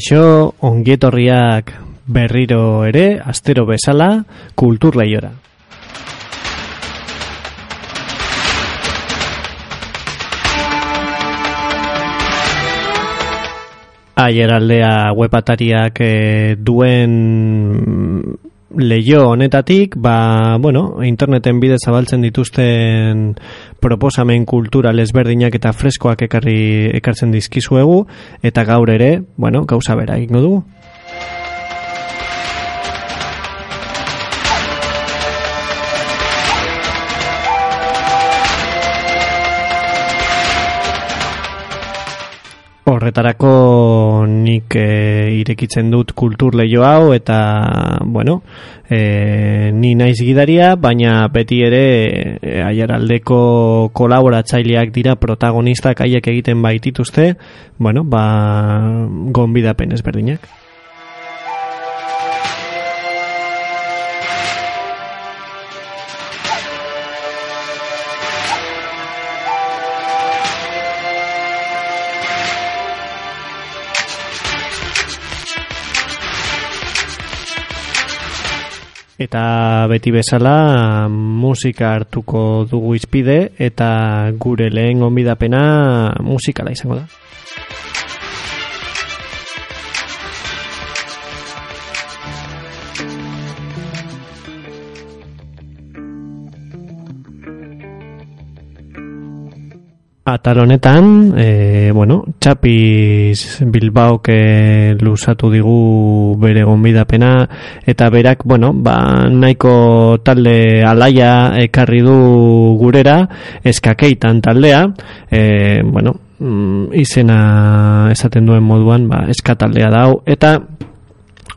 Kaixo, ongietorriak berriro ere, astero bezala, kultur lehiora. Aier aldea webatariak eh, duen leio honetatik, ba, bueno, interneten bide zabaltzen dituzten proposamen kultural ezberdinak eta freskoak ekarri ekartzen dizkizuegu eta gaur ere, bueno, gauza bera egingo dugu. Horretarako nik e, irekitzen dut kultur lehio hau eta, bueno, e, ni naiz gidaria, baina beti ere e, aiaraldeko kolaboratzaileak dira protagonistak haiek egiten baitituzte, bueno, ba, gonbidapen ezberdinak. Eta beti bezala musika hartuko dugu izpide eta gure lehen gonbidapena musikala izango da. Atal honetan, e, bueno, Txapiz Bilbao ke luzatu digu bere gonbidapena eta berak, bueno, ba, nahiko talde alaia ekarri du gurera, eskakeitan taldea, e, bueno, mm, izena esaten duen moduan, ba, eskataldea dau, eta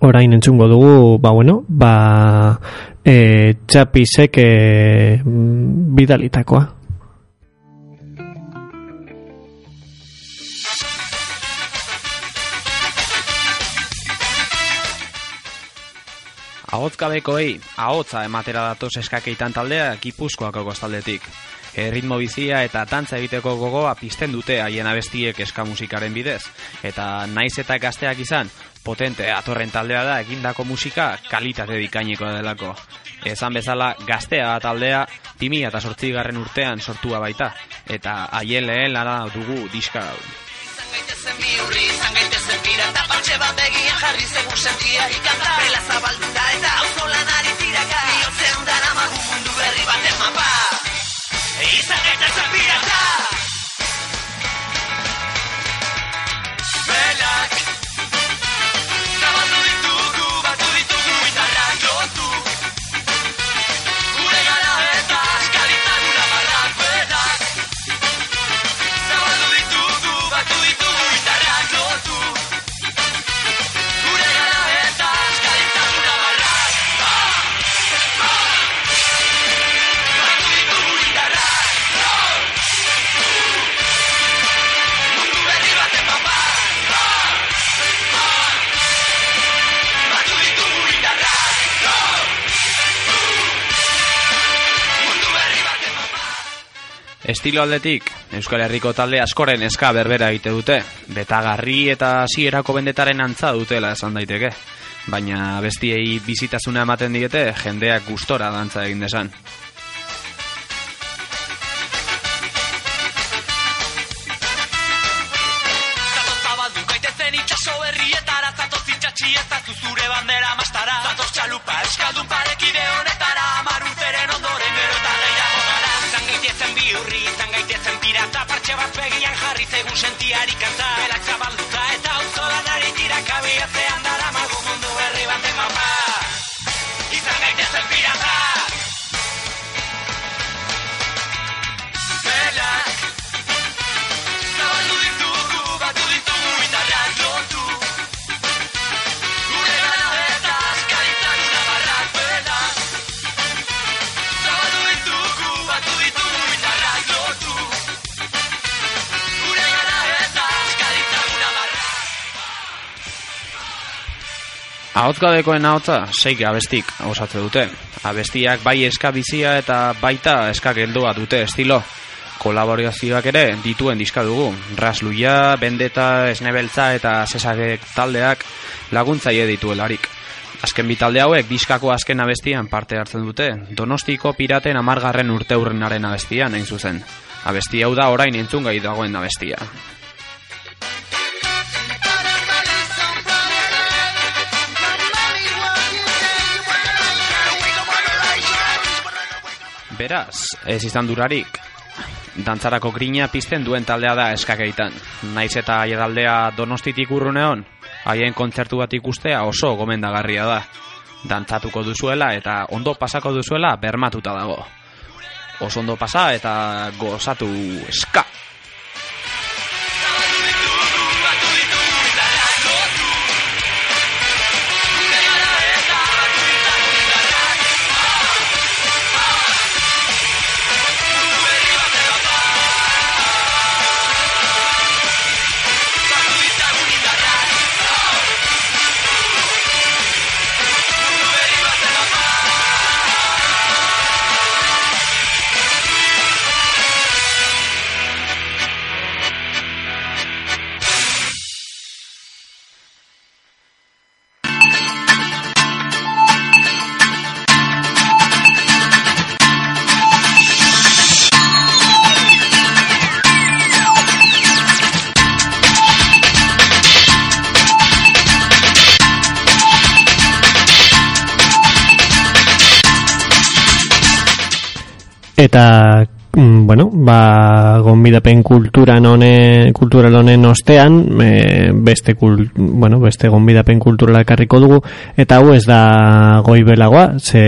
orain entzungo dugu, ba, bueno, ba, e, Txapizek e, bidalitakoa. Ahotzkabekoei, ahotza ematera datoz eskakeitan taldea gipuzkoako kostaldetik. Erritmo bizia eta tantza egiteko gogoa pizten dute haien abestiek eska musikaren bidez. Eta naiz eta gazteak izan, potente atorren taldea da egindako musika kalitate dikaineko delako. Esan bezala gaztea taldea timi eta sortzi garren urtean sortua baita. Eta haien lehen lara dugu diska gaitezen pirata Patxe bat begia jarri zegun sentia ikanta. Bela zabaldura eta auzo lanari tiraka Biotzean dara magu mundu berri baten mapa. Izan gaitezen pirata Estilo aldetik, Euskal Herriko talde askoren eska berbera egite dute, betagarri eta hasierako bendetaren antza dutela esan daiteke. Baina bestiei bizitasuna ematen diete, jendeak gustora dantza egin desan. Begian jarri zaigun sentiari kanta Berak zabalduta Ahotzgabekoen ahotza, seik abestik osatze dute. Abestiak bai eska bizia eta baita eska geldoa dute estilo. Kolaborazioak ere dituen diska dugu. Rasluia, Bendeta, Esnebeltza eta Sesagek taldeak laguntzaile dituelarik. Azken bi talde hauek diskako azken abestian parte hartzen dute. Donostiko piraten amargarren urte hurrenaren abestian, hain zuzen. Abesti hau da orain entzun gai dagoen abestia. Beraz, ez izan durarik, dantzarako grina pizten duen taldea da eskakeitan. Naiz eta aiedaldea donostitik urruneon, haien kontzertu bat ikustea oso gomendagarria da. Dantzatuko duzuela eta ondo pasako duzuela bermatuta dago. Oso ondo pasa eta gozatu eska! Eta mm, bueno, ba, gonbidapen kulturan honen, kultural honen ostean, e, beste, kul, bueno, beste gonbidapen kulturala ekarriko dugu, eta hau ez da goi belagoa, ze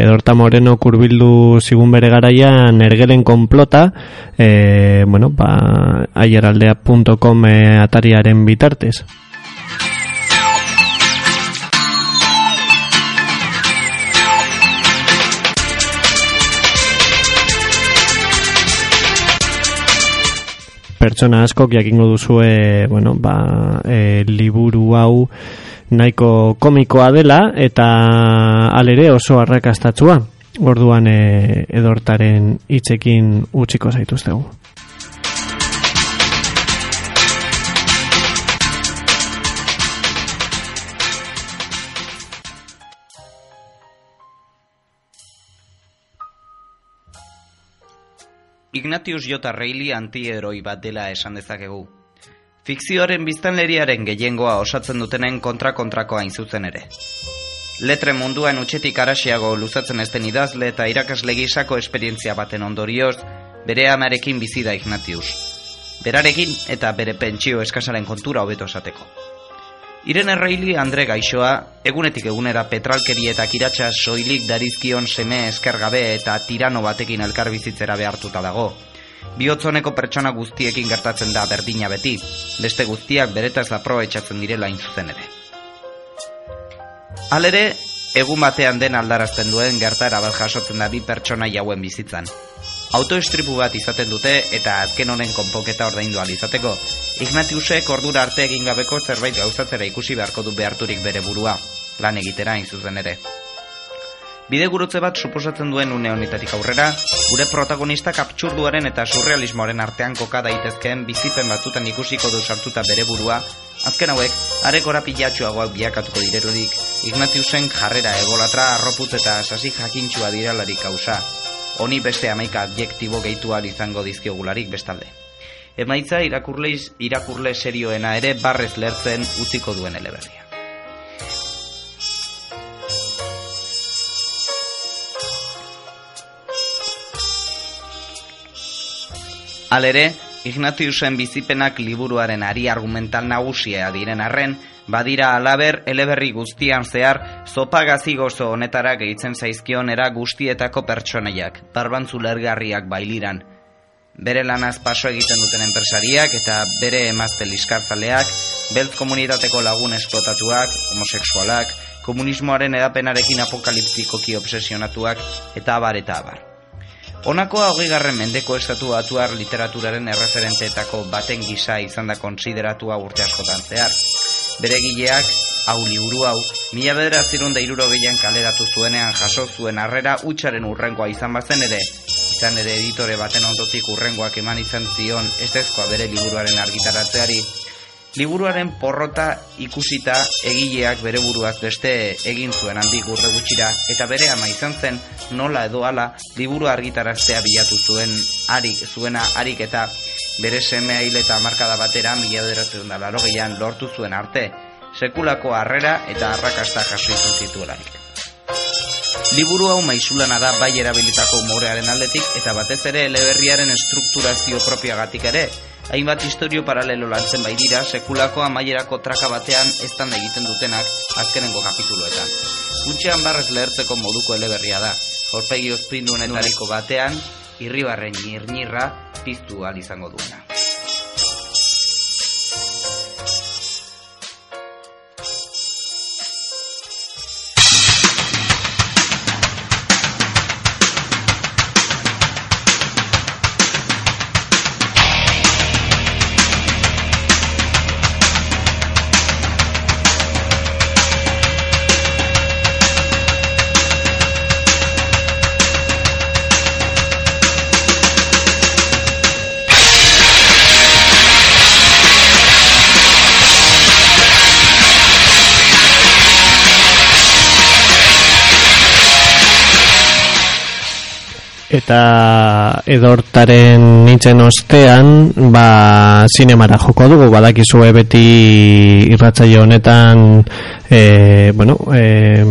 Edorta Moreno kurbildu zigun bere garaian ergelen konplota, e, bueno, ba, aieraldea.com e, atariaren bitartez. Pertsona askok jakingo duzue, bueno, ba, e, liburu hau nahiko komikoa dela eta alere oso arrakastatzua. Orduan e, edortaren hitzekin utziko zaituztegu. Ignatius J. Reilly antieroi bat dela esan dezakegu. Fikzioaren biztanleriaren gehiengoa osatzen dutenen kontra-kontrakoa zuzen ere. Letre munduan utxetik arasiago luzatzen ezten idazle eta irakasle gisako esperientzia baten ondorioz, bere amarekin bizi da Ignatius. Berarekin eta bere pentsio eskasaren kontura hobeto esateko. Irene Reilly Andre Gaixoa, egunetik egunera petralkeri eta kiratsa soilik darizkion seme eskergabe eta tirano batekin elkar bizitzera behartuta dago. Bihotzoneko pertsona guztiekin gertatzen da berdina beti, beste guztiak beretaz aprobetxatzen direla zuzen ere. Halere, egun batean den aldarazten duen gertara bat jasotzen da bi pertsona jauen bizitzan. Autoestripu bat izaten dute eta azken honen konpoketa ordaindu izateko. Ignatiusek ordura arte egin gabeko zerbait gauzatzera ikusi beharko du beharturik bere burua, lan egitera hain zuzen ere. Bide gurutze bat suposatzen duen une honetatik aurrera, gure protagonistak abtsurduaren eta surrealismoaren artean koka daitezkeen bizipen batzutan ikusiko du sartuta bere burua, azken hauek, arekora pilatxuagoak biakatuko direrudik, Ignatiusen jarrera egolatra arroputz eta sasi jakintxua diralarik kausa, honi beste amaika adjektibo gehitu izango dizkiogularik bestalde emaitza irakurleiz irakurle serioena ere barrez lertzen utziko duen eleberria. Alere, Ignatiusen bizipenak liburuaren ari argumental nagusia diren arren, badira alaber eleberri guztian zehar zopagazi gozo honetara gehitzen zaizkion era guztietako pertsoneiak, barbantzu lergarriak bailiran, Bere lanaz paso egiten duten enpresariak eta bere emazte liskartzaleak, beltz komunitateko lagun esplotatuak, homosexualak, komunismoaren edapenarekin apokaliptikoki obsesionatuak eta abar eta abar. Honako hogei garren mendeko estatu batuar literaturaren erreferenteetako baten gisa izan da konsideratua urte askotan zehar. Bere gileak, hau liburu hau, mila bedera zirun da iruro kaleratu zuenean jaso zuen harrera utxaren urrengoa izan bazen ere, izan ere editore baten ondotik urrengoak eman izan zion estezkoa bere liburuaren argitaratzeari, liburuaren porrota ikusita egileak bere buruaz beste egin zuen handi gurde gutxira eta bere ama izan zen nola edo ala liburu argitaraztea bilatu zuen arik, zuena harik eta bere semea hil eta markada batera mila bederatzen da lortu zuen arte sekulako harrera eta arrakasta jaso izan zituelarik. Liburu hau maizulana da bai erabilitako umorearen aldetik eta batez ere eleberriaren estrukturazio propiagatik ere, hainbat historio paralelo lantzen bai dira sekulako amaierako traka batean eztan egiten dutenak azkenengo kapituloetan. Gutxean barrez lehertzeko moduko eleberria da, jorpegi honetariko batean, irribarren nirnirra piztu al izango duena. Eta edortaren nintzen ostean ba sinemara joko dugu. Badakizue beti irratzaile honetan e, bueno, e,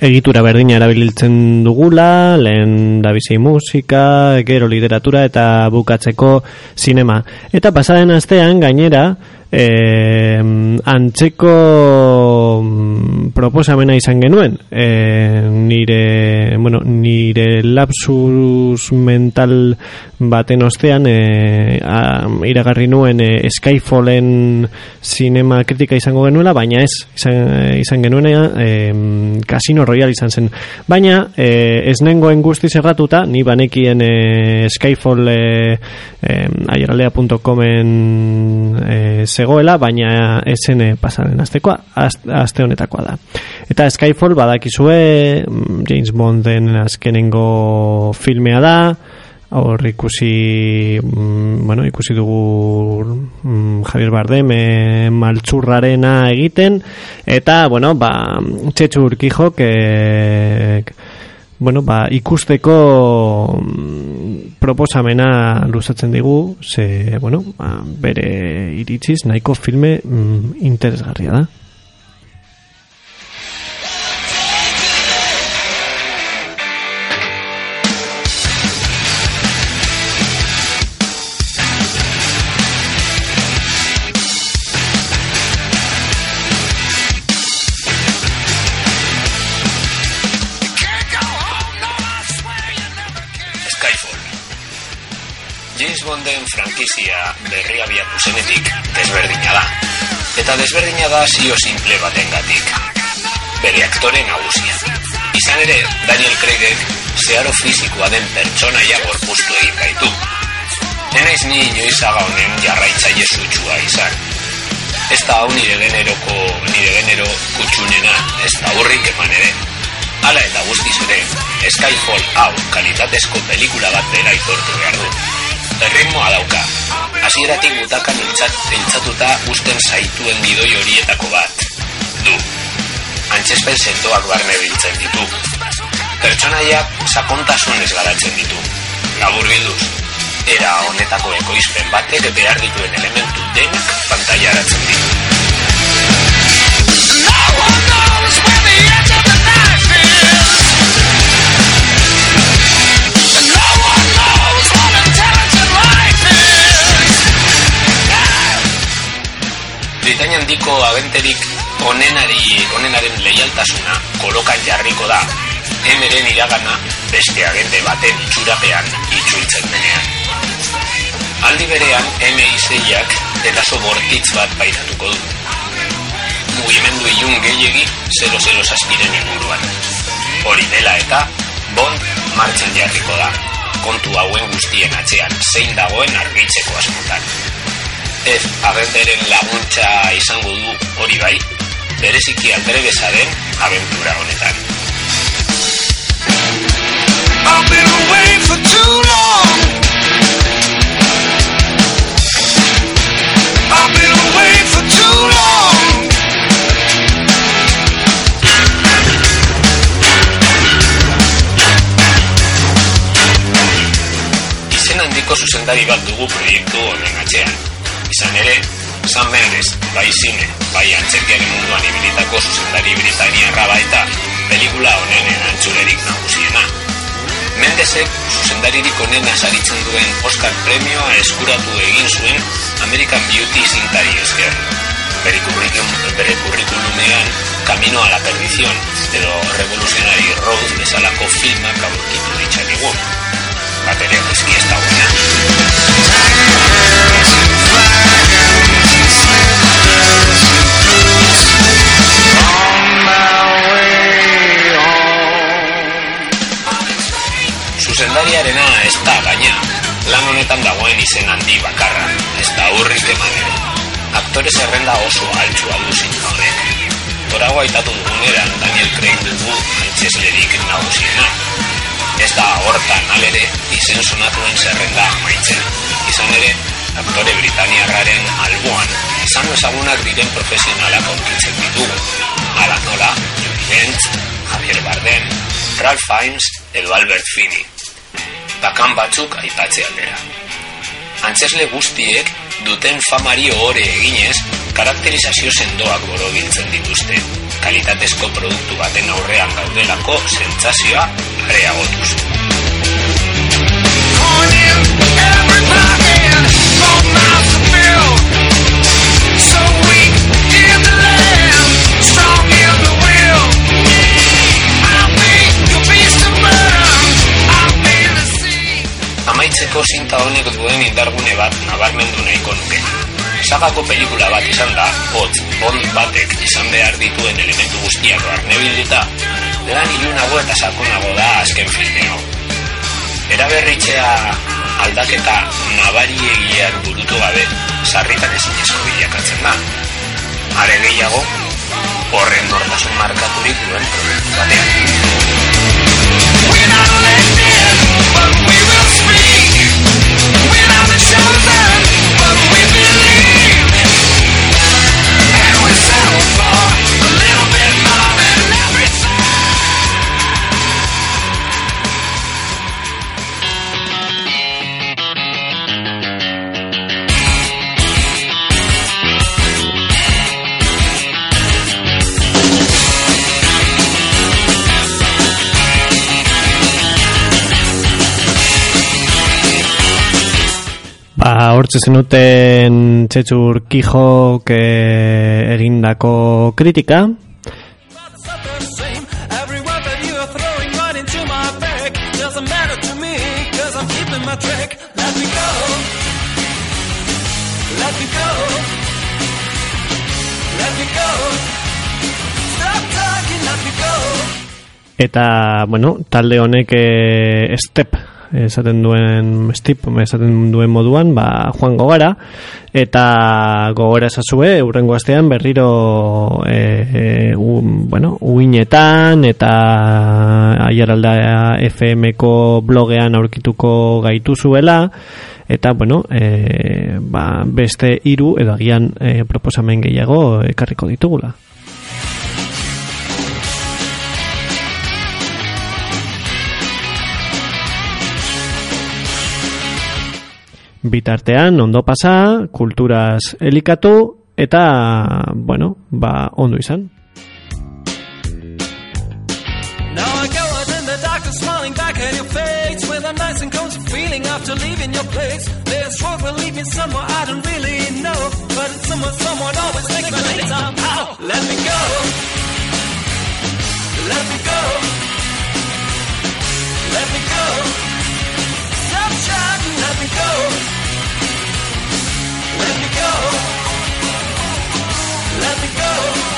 egitura berdina erabiltzen dugula lehen da musika gero literatura eta bukatzeko sinema. Eta pasaren astean gainera e, antzeko mm, proposamena izan genuen. E, nire bueno, nire lapsus mental baten ostean e, a, iragarri nuen e, Skyfallen sinema kritika izango genuela baina ez izan, izan genuen e, Casino Royale izan zen baina e, ez nengoen guzti zerratuta ni banekien e, Skyfall e, e, aieraldea.comen e, zegoela, baina esen pasaren aztekoa, aste honetakoa da. Eta Skyfall badakizue mm, James Bonden azkenengo filmea da, hor ikusi mm, bueno, ikusi dugu mm, Javier Bardem e, maltzurrarena egiten eta bueno, ba, txetxu urkijo que bueno, ba, ikusteko mm, proposamena luzatzen digu, ze, bueno, ba, bere iritziz nahiko filme interesgarria da. Frankizia berria biatu zenetik desberdina da. Eta desberdina da zio simple baten gatik. Bere aktore nagusia. Izan ere, Daniel Craigek zeharo fizikoa den pertsonaia gorpuztu egin baitu. Nenaiz ni inoizaga honen jarraitza jesutxua izan. Ez da hau nire generoko, nire genero kutsunena, ez da hurrik eman ere. Hala eta guztiz ere, Skyfall hau kalitatezko pelikula bat dela itortu behar du erritmoa dauka. Hasieratik butakan iltzatuta usten zaituen bidoi horietako bat. Du. Antzespen sentoak barne biltzen ditu. Pertsonaiak sakontasunez garatzen ditu. Labur bilduz, era honetako ekoizpen batek behar dituen elementu denak pantaiaratzen ditu. Hollywoodeko agenterik onenari, onenaren leialtasuna kolokan jarriko da emeren iragana beste agente baten itxurapean itxultzen denean. Aldi berean, M.I.C.iak eraso bortitz bat baitatuko du. Mugimendu ilun gehiegi 00 saspiren inguruan. Hori dela eta, Bond martxan jarriko da. Kontu hauen guztien atzean, zein dagoen argitzeko asmotan. Ez agenteren laguntza izango du hori bai, bereziki aldere bezaren aventura honetan. I've been away for too long. I've been away for too long. Izen handiko zuzendari bat dugu proiektu bai zine, bai antzerkiaren munduan ibilitako zuzendari britaniarra baita pelikula honen erantzulerik nagusiena. Mendesek zuzendaririk onena saritzen duen Oscar premioa eskuratu egin zuen American Beauty zintari esker. Bere kurrikulum, bere Camino a la Perdición edo Revolutionary Torago aitatu duguneran Daniel Craig dugu antzeslerik nagusiena. Ez da hortan alere izen sonatuen zerrenda amaitzen. Izan ere, aktore britaniarraren alboan, izan ezagunak diren profesionalak aurkitzen ditugu. Ala nola, Judy Dench, Javier Bardem, Ralph Fiennes edo Albert Finney. Bakan batzuk aipatze aldera. Antzesle guztiek duten famari ohore eginez, karakterizazio sendoak borobiltzen dituzte. Kalitatezko produktu baten aurrean gaudelako sentsazioa sea. Amaitzeko zinta honek duen indargune bat nabarmendu nahiko nuke. Sagako pelikula bat izan da, hotz, bond batek izan behar dituen elementu guztiak barnebilduta, lan ilunago eta sakonago da azken filme hau. Eraberritzea aldaketa nabariegiak burutu gabe, sarritan ezinezko bilakatzen da. Are gehiago, horren nortasun markaturik duen produktu batean. sortzen zenuten txetsur Kijok e, erindako kritika, Eta, bueno, talde honek e, step esaten duen step esaten duen moduan ba, joango gara eta gogora esazue urrengo astean berriro e, e, u, bueno, uinetan eta aiaralda FM-ko blogean aurkituko gaitu zuela. Eta bueno e, ba, beste hiru edo agian e, proposamen gehiago ekarriko ditugula bitartean ondo pasa, kulturaz elikatu eta, bueno, ba, ondo izan. Now I go out in the dark smiling back at your face with a nice and cozy feeling after leaving your place. This road will lead me somewhere I don't really know, but it's somewhere someone always makes my nights Let me go. Let me go. Let me go. Let me go. Let me go.